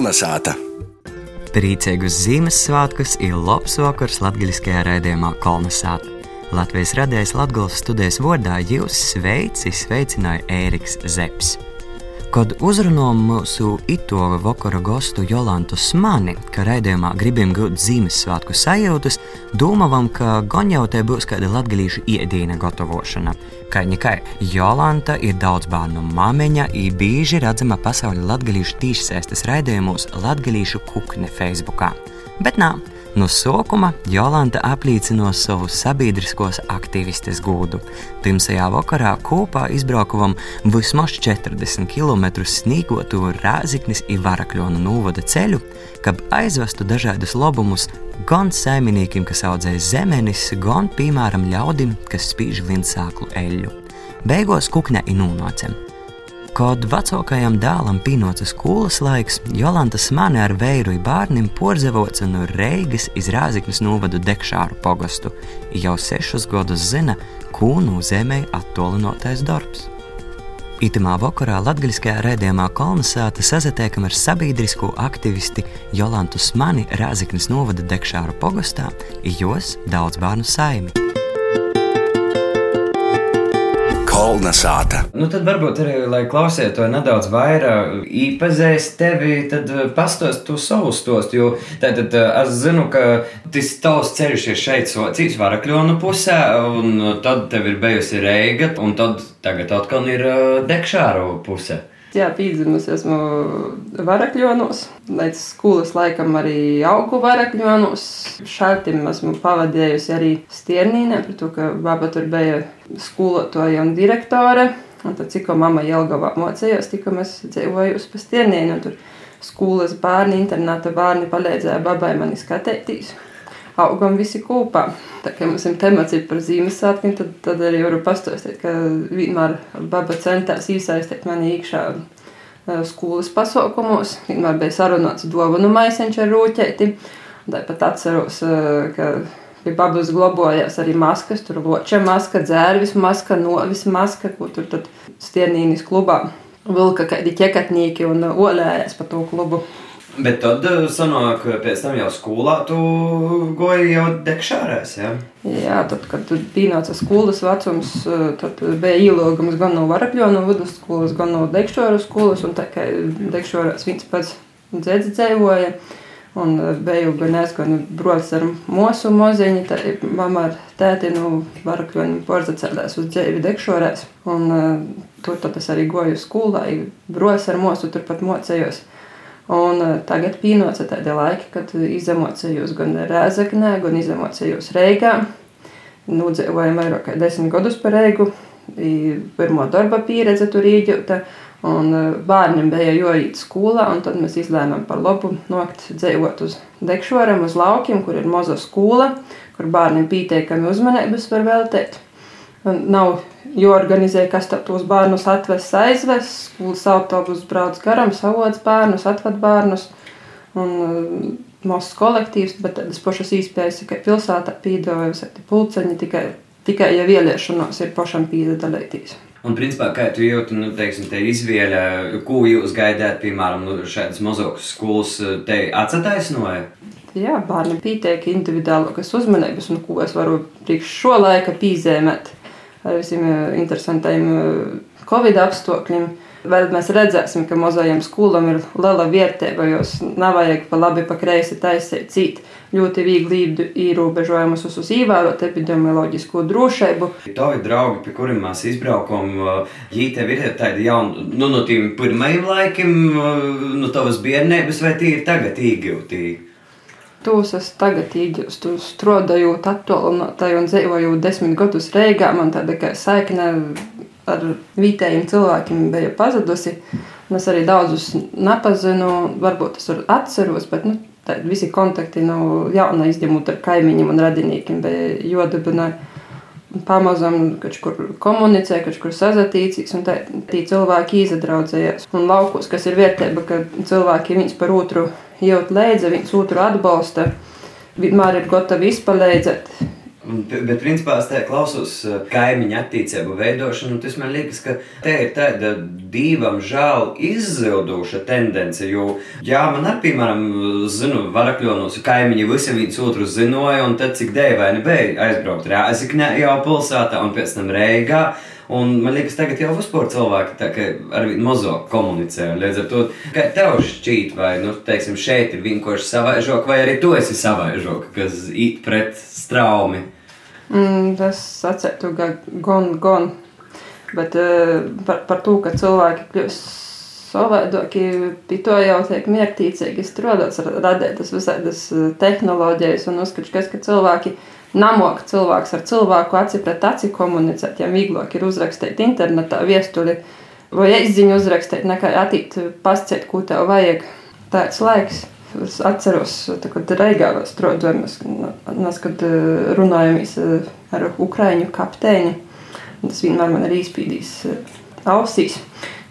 Kolnesāta! Priecīgus Ziemassvētkus ir labs vakars latgaļiskajā raidījumā Kolnesāta. Latvijas radējs Latgales studijas vārdā jūs sveici, sveicināja Ēriks Zepsi. Kad uzrunājam mūsu itova vakara gostu Jolantu Smani, ka raidījumā gribam gūt Ziemassvētku sajūtas, domājam, ka gan jau te būs kāda latgalīšu iedīna gatavošana. Kā nekai, Jolanta ir daudz bērnu māmiņa, ir bieži redzama pasaules latgalīšu tīšsēstas raidījumos Latgalīšu kukne Facebookā. Bet nā, No sākuma Jolanta apliecināja savu sabiedriskos aktīvistes gūdu. Pirmsajā vakarā kopā izbraukām vismaz 40 km sniegotu Rāziknis un Varakļonu novada ceļu, kad aizvestu dažādus labumus gan saimniekiem, kas audzēja zemenis, gan, piemēram, ļaudim, kas spīž linsāklu eļļu. Beigās kukne ir nonācēm. Kad vecākajam dēlam pienāca skolas laiks, Jolanta smani ar vēju bērniem porzevoca no Reigas iz Rāziknes novadu Dekšāru pogastu. Jau sešus gadus zina, ko nozīmē attālinātais darbs. Itamā vakarā latgaļiskajā rēdījumā Kolnesāta sazatiekam ar sabiedrisko aktivisti Jolantu Smani Rāziknes novada Dekšāru pogastā, jos daudz bērnu saimi. Kolna sāta. Nu, tad varbūt arī, lai klausieties to nedaudz vairāk, iepazīst tevi, tad eh, pastāst tu savu stostu. Jo tātad eh, es zinu, ka tas tavs ceļš ir šeit, socijas varakļonu pusē, un tad tev ir bijusi reiga, un tad tagad atkal ir eh, dekšāru pusē. Jā, piedzimusi esmu varakļos. Līdz skolas laikam arī augu varakļos. Šādim esmu pavadījusi arī Stiernīnē, par to, ka baba tur bija skolotāja un direktore. Un tad, cik mamma Jelgavā mocījās, tikko mēs dzīvojām pa Stiernīnu. Tur skolas bērni, internāta bērni palīdzēja babai mani skatīties augam visi kopā. Tā kā mums ir temats ir par Ziemassvētkiem, tad, tad arī varu pastāstīt, ka vienmēr baba centās iesaistīt mani iekšā skolas pasaukumos. Vienmēr bija sarunāts dāvanu maisiņš ar rūķēti. Tāpat atceros, ka pie babas glabājās arī maskas, tur loča maska, dzērvis maska, novis maska, ko tur tad stiernīnis klubā vilka kādi ķekatnieki un olējās pa to klubu. Bet tad eh, sanāk, pēc tam jau skolā tu goji jau dekšārēs, ja? Jā, tad, kad pienāca skolas vecums, eh, tad bija ielūgums gan no Varakļonu vidusskolas, gan no Dekšoru skolas, un tā kā Dekšorās viņš pats dzēdzi dzēvoja, un eh, biju gan es, gan brots ar mūsu moziņu, tā mamma ar tēti no Varakļonu porzacēlēs uz dzēvi Dekšorēs, un tur tad es arī goju skolā, brots ar mūsu turpat mocējos. Un eh, tagad pienāca tādi laiki, kad izemocējos gan Rēzaknē, gan izemocējos Reigā. Nudzīvojam vairāk kā desmit gadus par Reigu. Pirmo darba pieredze tur iegūta. Un eh, bērniem bija jāiet skolā, un tad mēs izlēmām par labu nokļūt dzīvot uz Dekšoram, uz laukiem, kur ir maza skola, kur bērniem pietiekami uzmanības var veltīt. Nav jāorganizē, kas tos bērnus atves, aizves. Skolas autobusu brauc garām, savots bērnus, atved bērnus. Un, uh, Mazs kolektīvs, bet tādas pašas iespējas, ka pilsētā pīdājas pulceņi tikai, tikai ja vēlēšanos ir pašam piedalīties. Un, principā, kā tu jūti, nu, teiksim, te izvēle, ko jūs gaidāt, piemēram, nu, šādas mazākas skolas, te atsataisnoja? Jā, bērnam pietiek individuālākas uzmanības, un ko es varu priekš šo laika pīzēmēt ar visiem eh, interesantiem eh, Covid apstākļiem. Vēl mēs redzēsim, ka mazajam skolam ir liela vērtība, jo nav vajag pa labi, pa kreisi taisīt cīt. Ļoti viegli ierobežojumus uz, ievērot epidemioloģisko drošību. Tavi draugi, pie kuriem mēs izbraukām, viņi eh, tev ir tādi jauni, nu, no tiem pirmajiem laikiem, no tavas bērnības, vai tie ir tagad iegūti? Tūs es tagad iegūstu, strādājot attālinātāji un dzīvojot desmit gadus Reigā. Man tāda kā saikne ar vietējiem cilvēkiem bija pazudusi. Es arī daudzus nepazinu, varbūt es atceros, bet nu, visi kontakti no nu, jauna izņemot ar kaimiņiem un radiniekiem bija jodibina. Pamazām kaut kur komunicē, kaut kur sazatīcīgs, un tie cilvēki izadraudzējās. Un laukos, kas ir vērtība, ka cilvēki viens par otru jūt līdzi, viens otru atbalsta, vienmēr ir gatavi izpalīdzēt. Bet, principā, es tā klausos uh, kaimiņu attīstību veidošanu. Tas man liekas, ka te ir tāda divam žēl izzuduša tendence. Jo, jā, man arī, piemēram, zinu, varakļonos kaimiņi visi viens otru zināja, un tad cik dēvaini bija aizbraukt Rēziknē jau pilsētā un pēc tam Reigā. Un man liekas, tagad jau vispār cilvēki ar vien mazāk komunicē. Līdz ar to, kā tev šķiet, vai nu, teiksim, šeit ir vienkārši savaižok, vai arī tu esi savaižok, kas īt pret straumi. Mm, tas atcētu gan, gan. Bet uh, par, par to, ka cilvēki kļūst savādāki, pie to jau tiek mērķtīcīgi strādāts, radētas visādas eh, tehnoloģijas un uzskatu, ka cilvēki Namok cilvēks ar cilvēku aci pret aci komunicēt, ja vieglāk ir uzrakstīt internetā viestuli vai izziņu uzrakstīt, nekā attīt pasciet, ko tev vajag. Tāds laiks. Es atceros, kad Reigāvā strādājos, kad eh, runājamies eh, ar Ukraiņu kapteini. Tas vienmēr man ir izpīdījis eh, ausīs,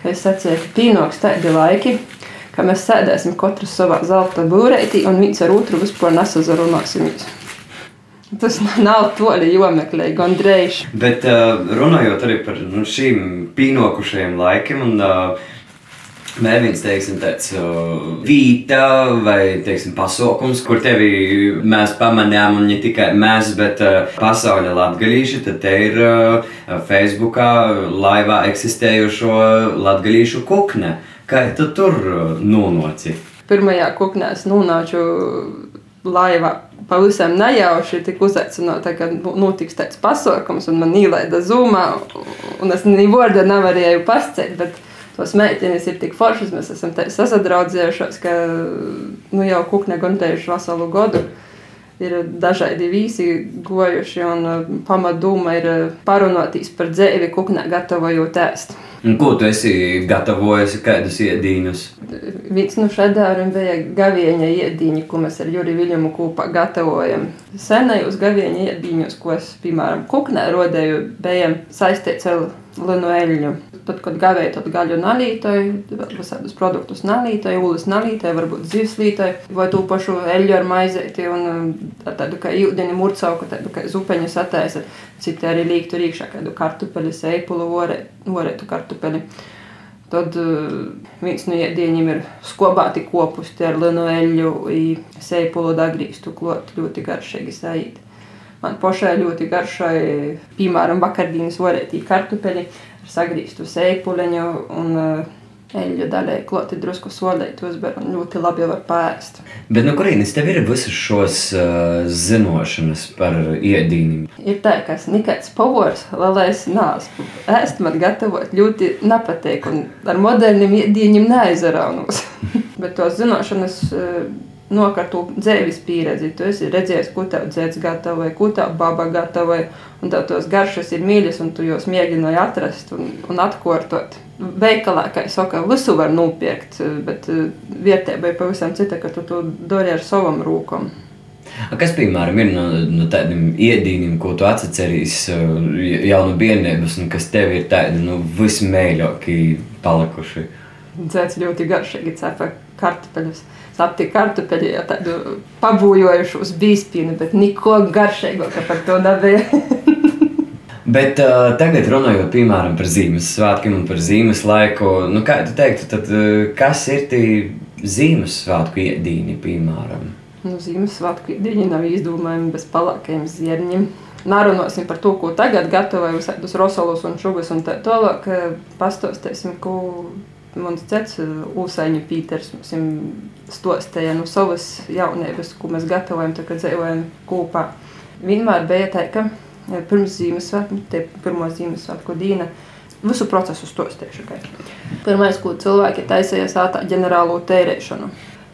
ka es sacīju, ka pienāks tādi laiki, ka mēs sēdēsim katrs savā zelta būrētī un viens ar otru vispār nesazarunāsimies. Tas nav toļi jomeklē, gandrīz. Bet uh, runājot arī par nu, šīm pīnokušajiem laikiem un uh, Mēģinājums, teiksim, tāds uh, vīta vai, teiksim, pasaukums, kur tevi mēs pamanījām, un ne tikai mēs, bet uh, pasaules latgalīši, tad te ir uh, Facebookā laivā eksistējošo latgalīšu kukne. Kā tu tur nonāci? Pirmajā kuknē es nonācu laivā pavisam nejauši tika uzaicināta, ka notiks tāds pasākums, un man ielaida zumā, un es ni vārdu nevarēju pasciet, bet tos meitenes ir tik foršas, mēs esam tā sasadraudzējušos, ka nu jau kukne gondējuši veselu godu. Ir dažādi vīsi gojuši, un pamatdoma ir parunātīs par dzēvi kuknē gatavojot ēst. Un ko tu esi gatavojusi, kādus iedīņus? Viens no šedāriem bija gavieņa iedīņi, ko mēs ar Juriju Viļņumu kopā gatavojam. Senajos gavieņa iedīņos, ko es, piemēram, kuknē rodēju, bija saistīts ar linu eļļu. Tad, kad gavēju tad gaļu nalītoju, visādus produktus nalītoju, ulas nalītoju, varbūt zivslītoju, vai to pašu eļļu ar maizēti un um, tādu kā jūdeni murcauku, tādu kā zupeņu sataisa. Citi arī līk tur iekšā kādu kartupeli, seipulu, vorētu kartupeli. Tad uh, viens no ēdieniem ir skobāti kopusti ar linu eļļu, seipulu dagrīstu klot, ļoti garšīgi sajīt. Man pašai ļoti garšai, piemēram, vakardienas varētī kartupeļi ar sagrīstu seipuleņu un uh, eļļu daļai kloti drusku solēt uzber un ļoti labi var pārēst. Bet no kurienes tev ir visas šos uh, zinošanas par iedīniem? Ir tā, ka es nekāds pavors, lai es nāsmu. Ēst man gatavot ļoti nepateik un ar moderniem iedīņiem neaizaraunos. Bet tos zinošanas uh, nokārto dzīves pieredzi. Tu esi redzējis, ko tev dzēds gatavoja, ko tev baba gatavoja, un tev tos garšas ir mīļas, un tu jūs mēģināji atrast un, un atkārtot. Veikalā, kā jau saka, visu var nopirkt, bet eh, ir pavisam cita, ka tu to dari ar savam rūkam. Kas, piemēram, ir no, no tādiem iedīņiem, ko tu atceries eh, jau no bērnības, un kas tev ir tādi nu, vismīļākie palikuši? Dzēts ļoti garšīgi cepa kartupeļus aptika kartupeļu, jau tādu pabūjojušu uz bīspīnu, bet neko garšīgāku par to nebija. Bet uh, tagad runājot piemēram par Ziemassvētkiem un par laiku, nu, kā tu teiktu, tad, uh, kas ir tie Ziemassvētku iedīņi, piemēram? Nu, Ziemassvētku iedīņi nav izdomājumi bez palākajiem zierņiem. Nārunāsim par to, ko tagad gatavoju, visādus rosolus un šubus un tā tālāk. Pastostēsim, ko mans cits Ūsaiņu Pīters mums stostīja no savas jaunības, ko mēs gatavojam, tā, kad dzīvojam kopā. Vienmēr bija tā, ka pirms Ziemassvētku, tie pirmo Ziemassvētku diena, visu procesu stostīšu. Pirmais, ko cilvēki taisīja sātā ģenerālo tērēšanu.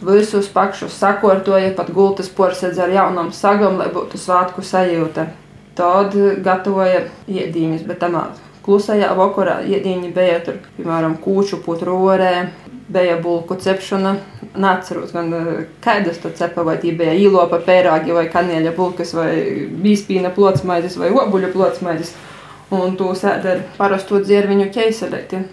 Visus pakšus sakortoja, pat gultas porsedz ar jaunam sagam, lai būtu svātku sajūta. Tad gatavoja iedīņus, bet tamā Klusajā vakarā iedīņi bija tur, piemēram, kūču putru orē, bija bulku cepšana. Neatceros, gan kādas tur cepa, vai tie bija īlopa pērāgi, vai kanēļa bulkas, vai bīspīna plocmaizes, vai obuļu plocmaizes. Un to sēda ar parasto dzierviņu ķeiselēti.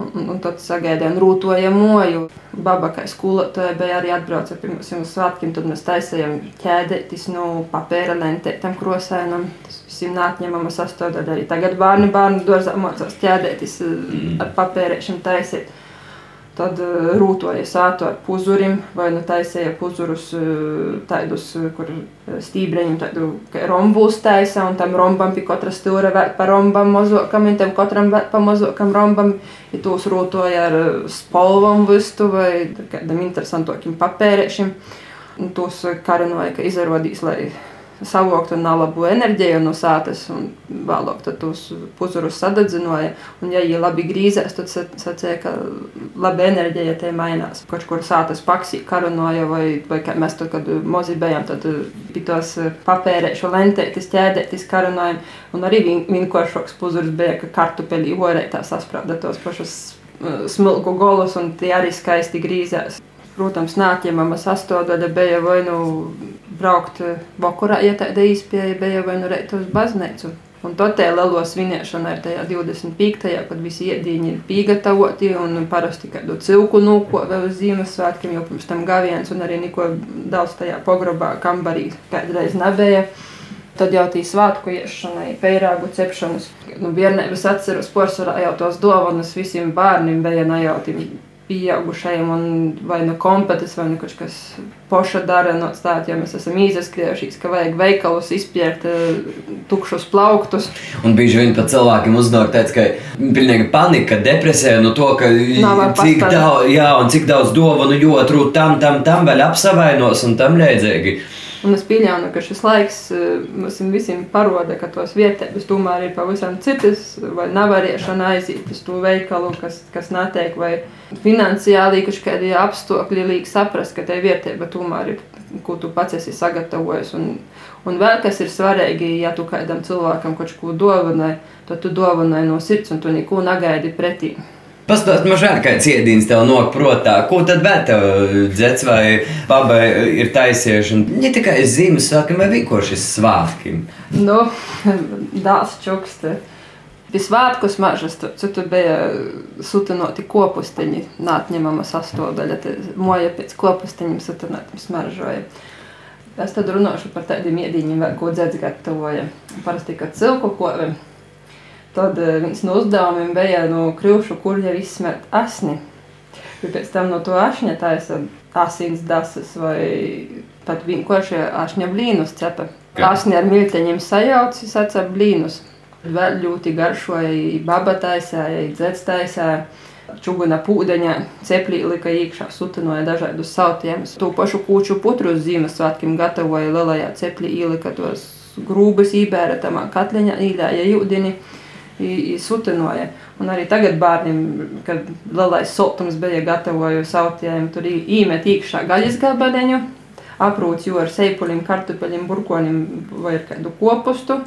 Un, un tad sagaidījām rūtojamoju. Baba, kā skolotāja, bija arī atbrauca pirms mums svētkiem, tad mēs taisījām ķēdētis no nu, papēra lentētam krosēnam. Tas visiem nākņemama sastāvdaļa. Arī tagad bērni bērnu dārzā mācās ķēdētis ar papērēšiem taisīt. Tad uh, rūtoja sātu ar puzurim, vai nu taisīja puzurus uh, tādus, kur stībreņiem tādu rombus taisa, un tam rombam pie katra stūra vēl pa rombam mozokam, un tam katram vēl pa mozokam rombam, ja tūs rūtoja ar spolvam vistu vai kādam interesantokim papērēšim. Un tūs karinoja, ka izrodīs, lai savoktu nalabu enerģiju no sātas un vēlāk tos puzurus sadedzināja. Un, ja viņi labi grīzēs, tad sacīja, ka laba enerģija te mainās. Kaut kur sātas paksī karonoja vai, vai kā mēs tur, kad mozi bijām, tad bija tos papērēšu lentētis, ķēdētis karonojam. Un arī vienkāršoks puzurs bija, ka kartupeli orē tā sasprāda tos pašus smilku golus un tie arī skaisti grīzēs. Protams, nākamā sastāvdaļa bija vai nu braukt vakarā, ja tāda īspēja bija, vai nu reit uz baznīcu. Un to tā lielo svinēšana ir tajā 25. kad visi iedīņi ir pīgatavoti un parasti kādu cilku nūko vēl uz Ziemassvētkiem, jo pirms tam gaviens un arī neko daudz tajā pogrobā kambarī kādreiz nebija. Tad jau tī svētku iešanai, pērāgu cepšanas. Nu, bērnības atceros, porcelāna jau tos dāvanas visiem bērniem bija najauti pieaugušajiem, un vai nu kompetences, vai nu kaut kas poša dara no tāda, jo mēs esam izskrējušies, ka vajag veikalus izpirkt tukšus plauktus. Un bieži vien pat cilvēkiem uznāk tāds, ka pilnīgi panika, depresija no to, ka cik daudz, jā, un cik daudz dāvanu jūtu tam, tam, tam vēl apsavainos un tam līdzīgi. Un es pieņēmu, ka šis laiks eh, mums visiem parāda, ka tos vietējos tomēr ir pavisam citas, vai nevarēšana aiziet uz to veikalu, kas, kas netiek, vai finansiāli kādi apstākļi liek saprast, ka tai vietējā tomēr ir, ko tu pats esi sagatavojis. Un, un vēl kas ir svarīgi, ja tu kādam cilvēkam kaut ko dāvinai, tad tu dāvinai no sirds un tu neko negaidi pretī. Pastāstiet, man žēl, kāds iedīns tev nok protā. Ko tad vēl tev dzets vai babai ir taisījuši? Ne tikai Ziemassvētkiem vai vienkārši svātkiem. Nu, dāls čukste. Pie svētku smaržas, tur bija sutinoti kopusteņi, nātņemama sastāvdaļa, moja pēc kopusteņiem sutinotiem smaržoja. Es tad runāšu par tādiem iedīņiem, ko dzēdz gatavoja. Parasti, kad cilku kovi Tad uh, viens no uzdevumiem bija no krūšu kurļa izsmert asni. Pēc tam no to ašņa taisa asins dasas vai pat vienkārši ašņa blīnus cepa. Asni ar milteņiem sajauci, sacep blīnus. Vēl ļoti garšoja baba taisēja, dzets taisēja. Čuguna pūdeņā ceplī lika iekšā, sutinoja dažādus sautiemus. To pašu kūču putru uz Ziemassvētkiem gatavoja lielajā ceplī, ielika tos grūbas, ībēra tamā katliņā, īlēja jūdini sutinoja. Un arī tagad bērniem, kad lielais siltums bija gatavoju sautiem, tur īmet iekšā gaļas gabaliņu, aprūc jau ar seipuļiem, kartupeļiem, burkoņiem vai ar kādu kopustu.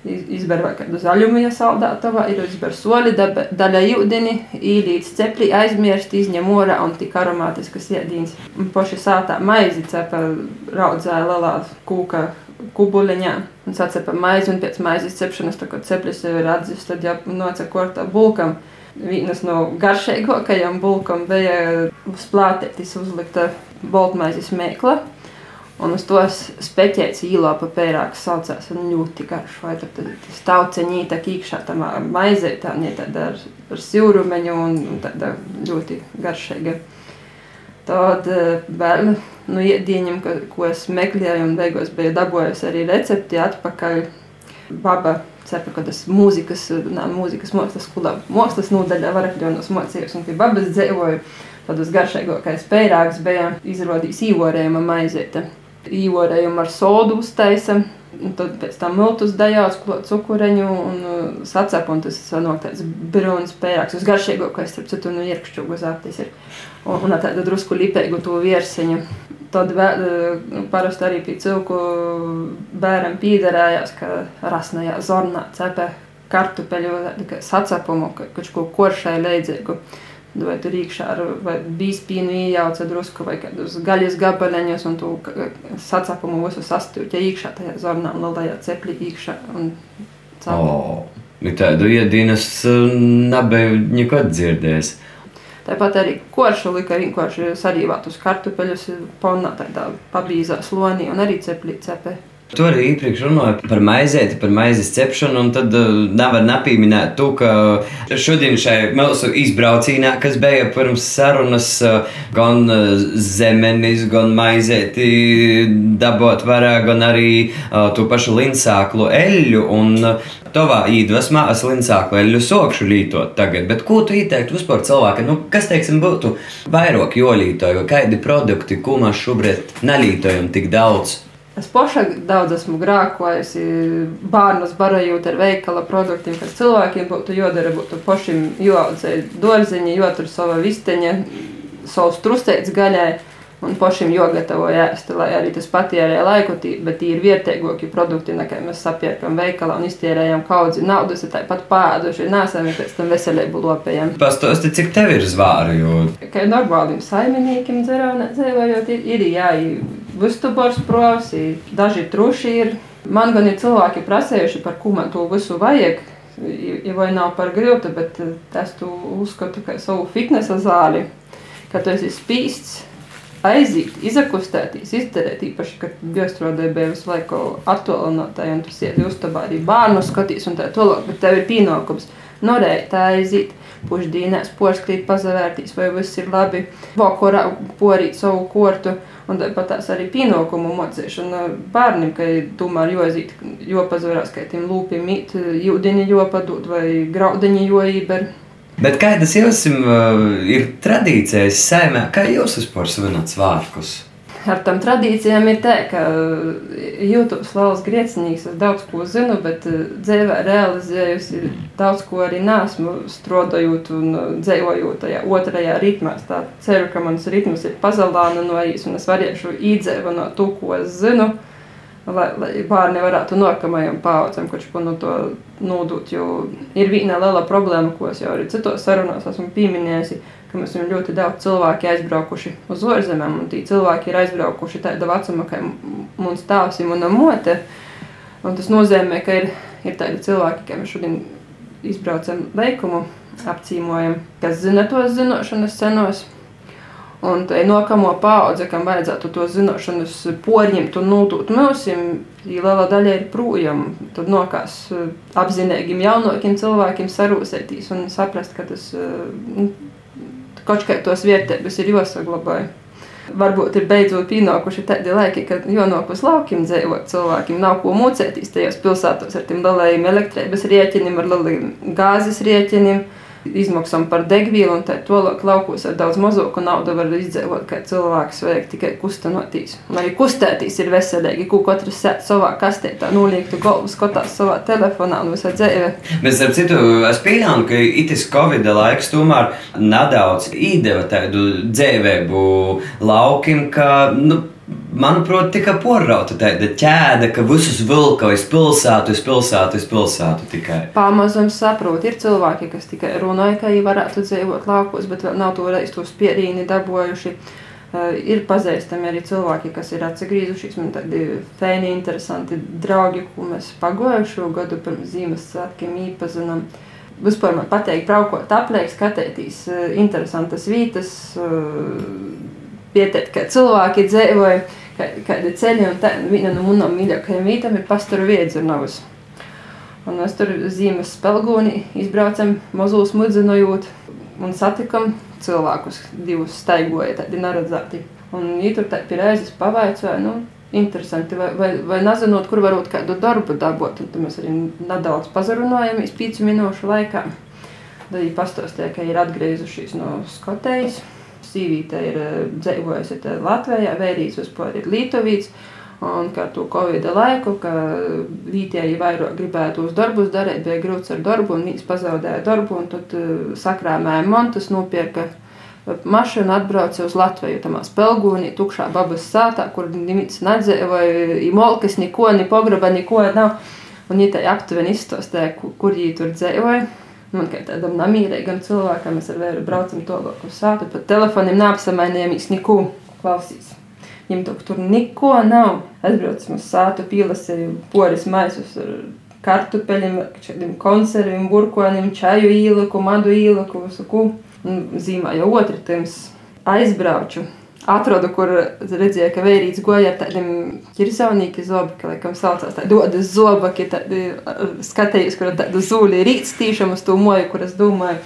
Izber vai kādu zaļumu iesaldētavā, ir izber soli, daļa jūdeni, īlīdz ceplī, aizmirst, izņem orā un tik aromātiskas iedīns. Poši sātā maizi cepa raudzēja lielā kūka kubuļiņā un sacepa maizi, un pēc maizes cepšanas, tā kā ceplis jau ir atzis, tad jau nocek kortā bulkam. Vienas no garšīgākajām bulkām bija uz plātētis uzlikta boltmaizes mēkla, un uz tos speķēts īlāpa pērāks saucās, un ļoti garš, vai tad tas tauceņī tā kīkšā tamā maizē, tā nie tāda ar, ar silrumeņu un, un tāda ļoti garšīga. Tad vēl nu, iedīņam, ko, ko es meklēju, un beigās biju dabūjusi arī recepti atpakaļ. Baba cepa, ka tas mūzikas, nā, mūzikas mākslas skolā, mākslas nodaļā varakļonos mocījos, un pie babas dzēvoju. Tad uz garšīgākais pērāgs bija izrādījis īvorējuma maizēta. Īvorējumu ar sodu uztaisa, Un tad pēc tam miltus dajās, cukureņu un uh, sacepu, un tas sanāk tāds brūns pērāks. Uz garšīgākais, starp citu, nu ierkšķugu zāptis ir. Un, un tāda drusku lipēgu to viersiņu. Tad vēl, uh, parasti arī pie cilku bērnam pīderējās, ka rasnajā zornā cepē kartupeļu sacepumu, kaut ko koršai leidzīgu vai tur iekšā ar bīspīnu iejauca drusku vai kādus gaļas gabaleņus un tu sacapumu visu sastūķa iekšā tajā zornā lielajā ceplī iekšā un caur. Oh. Tādu iedīnas nebiju nekad dzirdējis. Tāpat arī koršu lika vienkārši sarīvāt uz kartupeļus, ponā tādā pabīzā slonī un arī ceplī cepē. Tu arī iepriekš runāji par maizēti, par maizes cepšanu, un tad uh, nevar nepieminēt to, ka šodien šai mūsu izbraucīnā, kas bija pirms sarunas, uh, gan uh, zemenis, gan maizēti dabot varā, gan arī uh, to pašu linsāklu eļļu. Un, uh, Tavā iedvesmā es linsāku eļļu sokšu lītot tagad, bet ko tu ieteiktu vispār cilvēkam? Nu, kas, teiksim, būtu vairāk jolītoju, kādi produkti, ko mēs šobrīd nelītojam tik daudz? Es pašai daudz esmu grākojusi, bērnus barojot ar veikala produktiem, kas cilvēkiem būtu jādara, būtu pašiem jāaudzē dārziņi, jātur sava visteņa, savs trustēts gaļai un pašiem jāgatavo ēst, lai arī tas patērē laiku, tī, bet tie ir vietēgākie produkti, nekā mēs sapērkam veikalā un iztērējam kaudzi naudas, ir tāpat pāduši, nesam pēc tam veselību lopējam. Pastāsti, cik tev ir zvāri, jo... Kā normālim saimniekiem dzerā, dzīvojot, ir, ir jāi Vistubors provs, daži truši ir. Man gan ir cilvēki prasējuši, par ko man to visu vajag. Ja vai nav par grūti, bet es to uzskatu kā savu fitnesa zāli. Kad tu esi spīsts, aiziet, izakustēties, izdarīt, īpaši, kad biostrādē bija visu laiku attālinātāji, un tu sēdi uztabā arī bērnu skatīs un tā tālāk, bet tev ir pienākums norēt, aiziet, pušdīnēs, poskrīt, pazavērtīs, vai viss ir labi, vakarā porīt savu kortu. Un tāpat tās arī pienākumu mocīšana bērniem, ka tomēr jāiziet, jo pazvarās, ka tiem lūpiem mīt, jūdiņi jopadūt vai graudiņi joīber. Bet kādas jums ir tradīcijas saimē, kā jūs vispār svinat svārkus? Ar tām tradīcijām ir tā, ka YouTube slavas griecinīgs, es daudz ko zinu, bet eh, dzīvē realizējusi daudz ko arī nesmu strādājot un eh, dzīvojot tajā otrajā ritmā. Tā ceru, ka mans ritms ir pazalāna no īs un es varēšu īdzēva no to, ko es zinu, lai, lai bērni varētu nākamajam paudzēm, kurš pa no to nodūt, jo ir viena liela problēma, ko es jau arī citos sarunās esmu pieminējusi, ka mēs esam ļoti daudz cilvēku aizbraukuši uz ārzemēm, un tie cilvēki ir aizbraukuši tāda vecuma, kā mums tēvs ir mana mote. Un tas nozīmē, ka ir, ir tādi cilvēki, kā mēs šodien izbraucam veikumu, apcīmojam, kas zina tos zināšanas senos. Un tā ir nākamā paudze, kam vajadzētu to zināšanas porņemt un nūtūt mūsim, ja liela daļa ir projām. Tad nokās apzinīgiem jaunākiem cilvēkiem sarūsētīs un saprast, ka tas nu, kaut kā tos vietējumus ir jāsaglabā. Varbūt ir beidzot pienākuši tādi laiki, kad jānāk uz laukiem dzīvot cilvēkiem. Nav ko mūcēties tajos pilsētos ar tiem lielajiem elektrības rēķiniem, ar lielajiem gāzes rēķiniem izmaksām par degvielu, un tā tālāk laukos ar daudz mazāku naudu var izdzīvot, kā cilvēks vajag tikai kustinoties. Un arī kustēties ir veselīgi, ko katrs sēž savā kastē, tā noliektu galvu, skatās savā telefonā un visā dzīvē. Bet, ar citu, es pieņēmu, ka itis Covid laiks tomēr nedaudz īdeva tādu dzīvēbu laukim, ka, nu, manuprāt, tika porauta tāda ķēde, ka visus vilka uz pilsētu, uz pilsētu, uz pilsētu tikai. Pamazam saprot, ir cilvēki, kas tikai runāja, ka viņi varētu dzīvot laukos, bet nav to reiz to spierīni dabūjuši. Uh, ir pazīstami arī cilvēki, kas ir atgriezušies. Man tādi fēni, interesanti draugi, ko mēs pagājušo gadu pirms Ziemassvētkiem iepazinām. Vispār man patīk braukot apliek, skatīties uh, interesantas vietas, uh, pieteikt, ka cilvēki dzīvoja kādi ceļi, un tā, viena no manām mīļākajām vietām ir pastoru viedzurnavas. Un mēs tur zīmes spēlgoni izbraucam, mazos mudzinojot un satikam cilvēkus, divus staigoja, tādi neredzēti. Un viņi tur tā pie reizes pavaicāja, nu, interesanti, vai, vai, vai nezinot, kur varot kādu darbu dabūt. Un tad mēs arī nedaudz pazarunājāmies pīcu minūšu laikā. Tad viņi pastāstīja, ka ir atgriezušies no Skotējas sīvīte ir eh, dzīvojusi Latvijā, vērīs vispār ir Lietuvīts. Un kā to Covid laiku, ka vietēji vairāk gribētu uz darbus darīt, bija grūts ar darbu, un viņš pazaudēja darbu, un tad uh, sakrāmēja montus, nopirka mašīnu, atbrauca uz Latviju, tamā spēlgūnī, tukšā babas sātā, kur neviens nedzēvoja, imolkas, neko, ni pograba, neko nav. Un viņi tā aptuveni izstāstīja, kur viņi tur dzēvoja. Man kā tādam namīrīgam cilvēkam, mēs ar vēru braucam to uz sātu, pat telefoniem neapsamainījāmies neko klausīs. Viņam to tur neko nav. Aizbraucam uz sātu, pīlasēju poris maisus ar kartupeļiem, kādiem konserviem, burkoniem, čaju īliku, madu īliku, visu ko. Un zīmā jau otru tēmas aizbrauču. Atradu, kur redzēju, ka vērīts goja ar tādiem ķirzaunīki zobaki, laikam saucās tā dodas zobaki, tādi skatījus, kur tādu zūli rīts tīšam uz to moju, kur es domāju,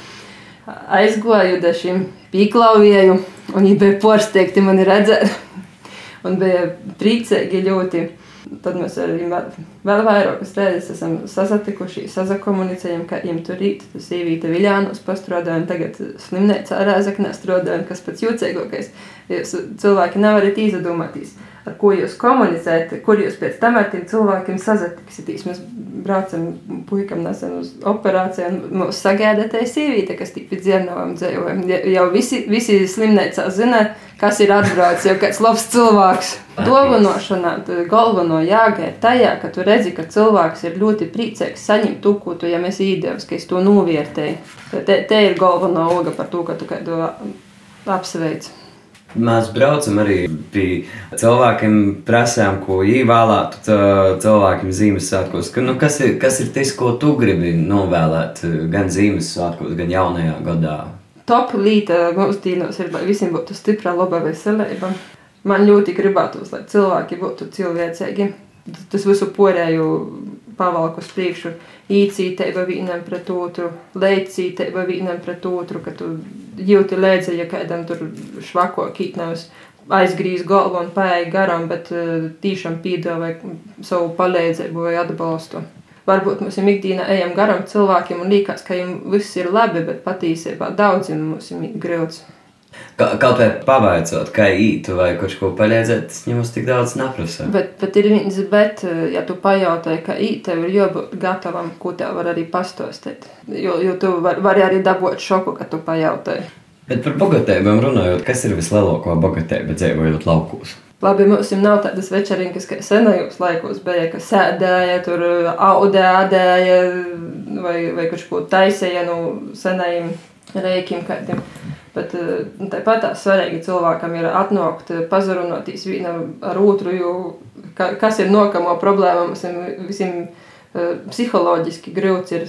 aizgoju da šim pīklaujēju, un viņi bija porsteigti mani redzēt, un bija priecīgi ļoti. Tad mēs arī vēl vairākas reizes esam sasatikuši, sazakomunicējam, ka viņam tur rīt, tas īvīta Viļānos pastrādājam, tagad slimnēcā Rēzaknē strādājam, kas pats jūcīgākais. Jūs cilvēki nevarat izdomāties, ar ko jūs komunicējat, kur jūs pēc tam ar tiem cilvēkiem sazatiksieties. Mēs braucam puikam nesen uz operāciju, un mūs sagaida tā sīvīte, kas tik pēc dzirnavam dzējojam. Jau visi, visi slimnēcā zina, kas ir atbraucis, jau kāds labs cilvēks. Dāvanošanā galveno jāga ir tajā, ka tu redzi, ka cilvēks ir ļoti priecīgs saņemt to, ko tu, ja mēs īdevis, ka es to novērtēju. Te, te ir galvenā oga par to, ka tu kādu apsveic. Mēs braucam arī pie cilvēkiem, prasām, ko ievēlētu cilvēkiem Ziemassvētkos. Nu, kas, ir, kas ir tas, ko tu gribi novēlēt gan Ziemassvētkos, gan jaunajā gadā? top lieta mūsdienās ir, lai visiem būtu stipra, laba veselība. Man ļoti gribētos, lai cilvēki būtu cilvēcīgi. Tas visu porēju pavalku uz priekšu, īcītība vienam pret otru, leicītība vienam pret otru, ka tu jūti lēdzi, ja kādam tur švako kītnevs aizgrīz galvu un pēja garām, bet uh, tīšām pīdāvai savu palīdzību vai atbalstu varbūt mēs jau ikdienā ejam garām cilvēkiem un liekas, ka viņiem viss ir labi, bet patiesībā daudziem mums ir grūts. Kaut kā pavaicot, kā ītu vai kurš ko palīdzēt, tas mums tik daudz neprasa. Bet, bet ir viens, bet, ja tu pajautāji, ka īt tev ir jābūt gatavam, ko tev var arī pastostēt. Jo, jo tu vari var arī dabūt šoku, ka tu pajautāji. Bet par bagātībām runājot, kas ir vislielākā bagātība dzīvojot laukos? Labi, mums nav tādas večerinkas, kā senajos laikos bija, ka sēdēja, tur audē, ādēja vai, vai kaut ko taisīja no nu, senajiem rēkiem kādiem. Bet nu, tāpat tā svarīgi cilvēkam ir atnākt, pazarunāties vienam ar otru, jo kas ir nokamo problēma mums visiem psiholoģiski grūts ir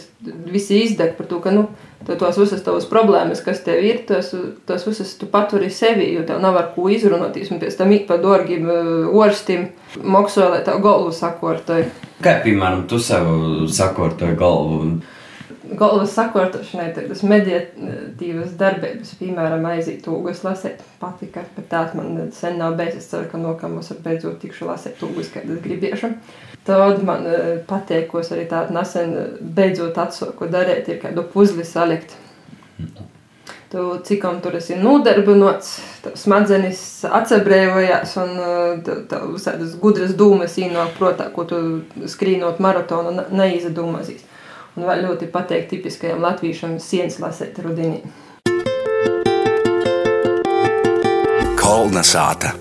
visi izdegt par to, ka nu, tos visas tavas problēmas, kas tev ir, tos, tos visas tu paturi sevi, jo tev nav ar ko izrunāties, un pēc tam īt pa dorgiem orstiem mokso, lai tev galvu sakortoju. Kā, piemēram, tu sev sakortoji galvu? Galvas sakortošanai tādas mediatīvas darbības, piemēram, aiziet ūgas lasēt, patika, bet tāds man sen nav bijis. Es ceru, ka nokamos ar beidzot tikšu lasēt ūgas, kad es gribiešu. Tad man eh, patīk, ko es arī tādu nesen eh, beidzot atsauku darīt, ir kādu puzli salikt. Tu, cikam tur esi nodarbinots, tev smadzenes atsabrēvojās un eh, tev visādas gudras dūmas īnāk protā, ko tu skrīnot maratonu neizdomāsies. Un vēl ļoti patīk tipiskajam latviešam sienas lasēt rudinī. Kolna sāta.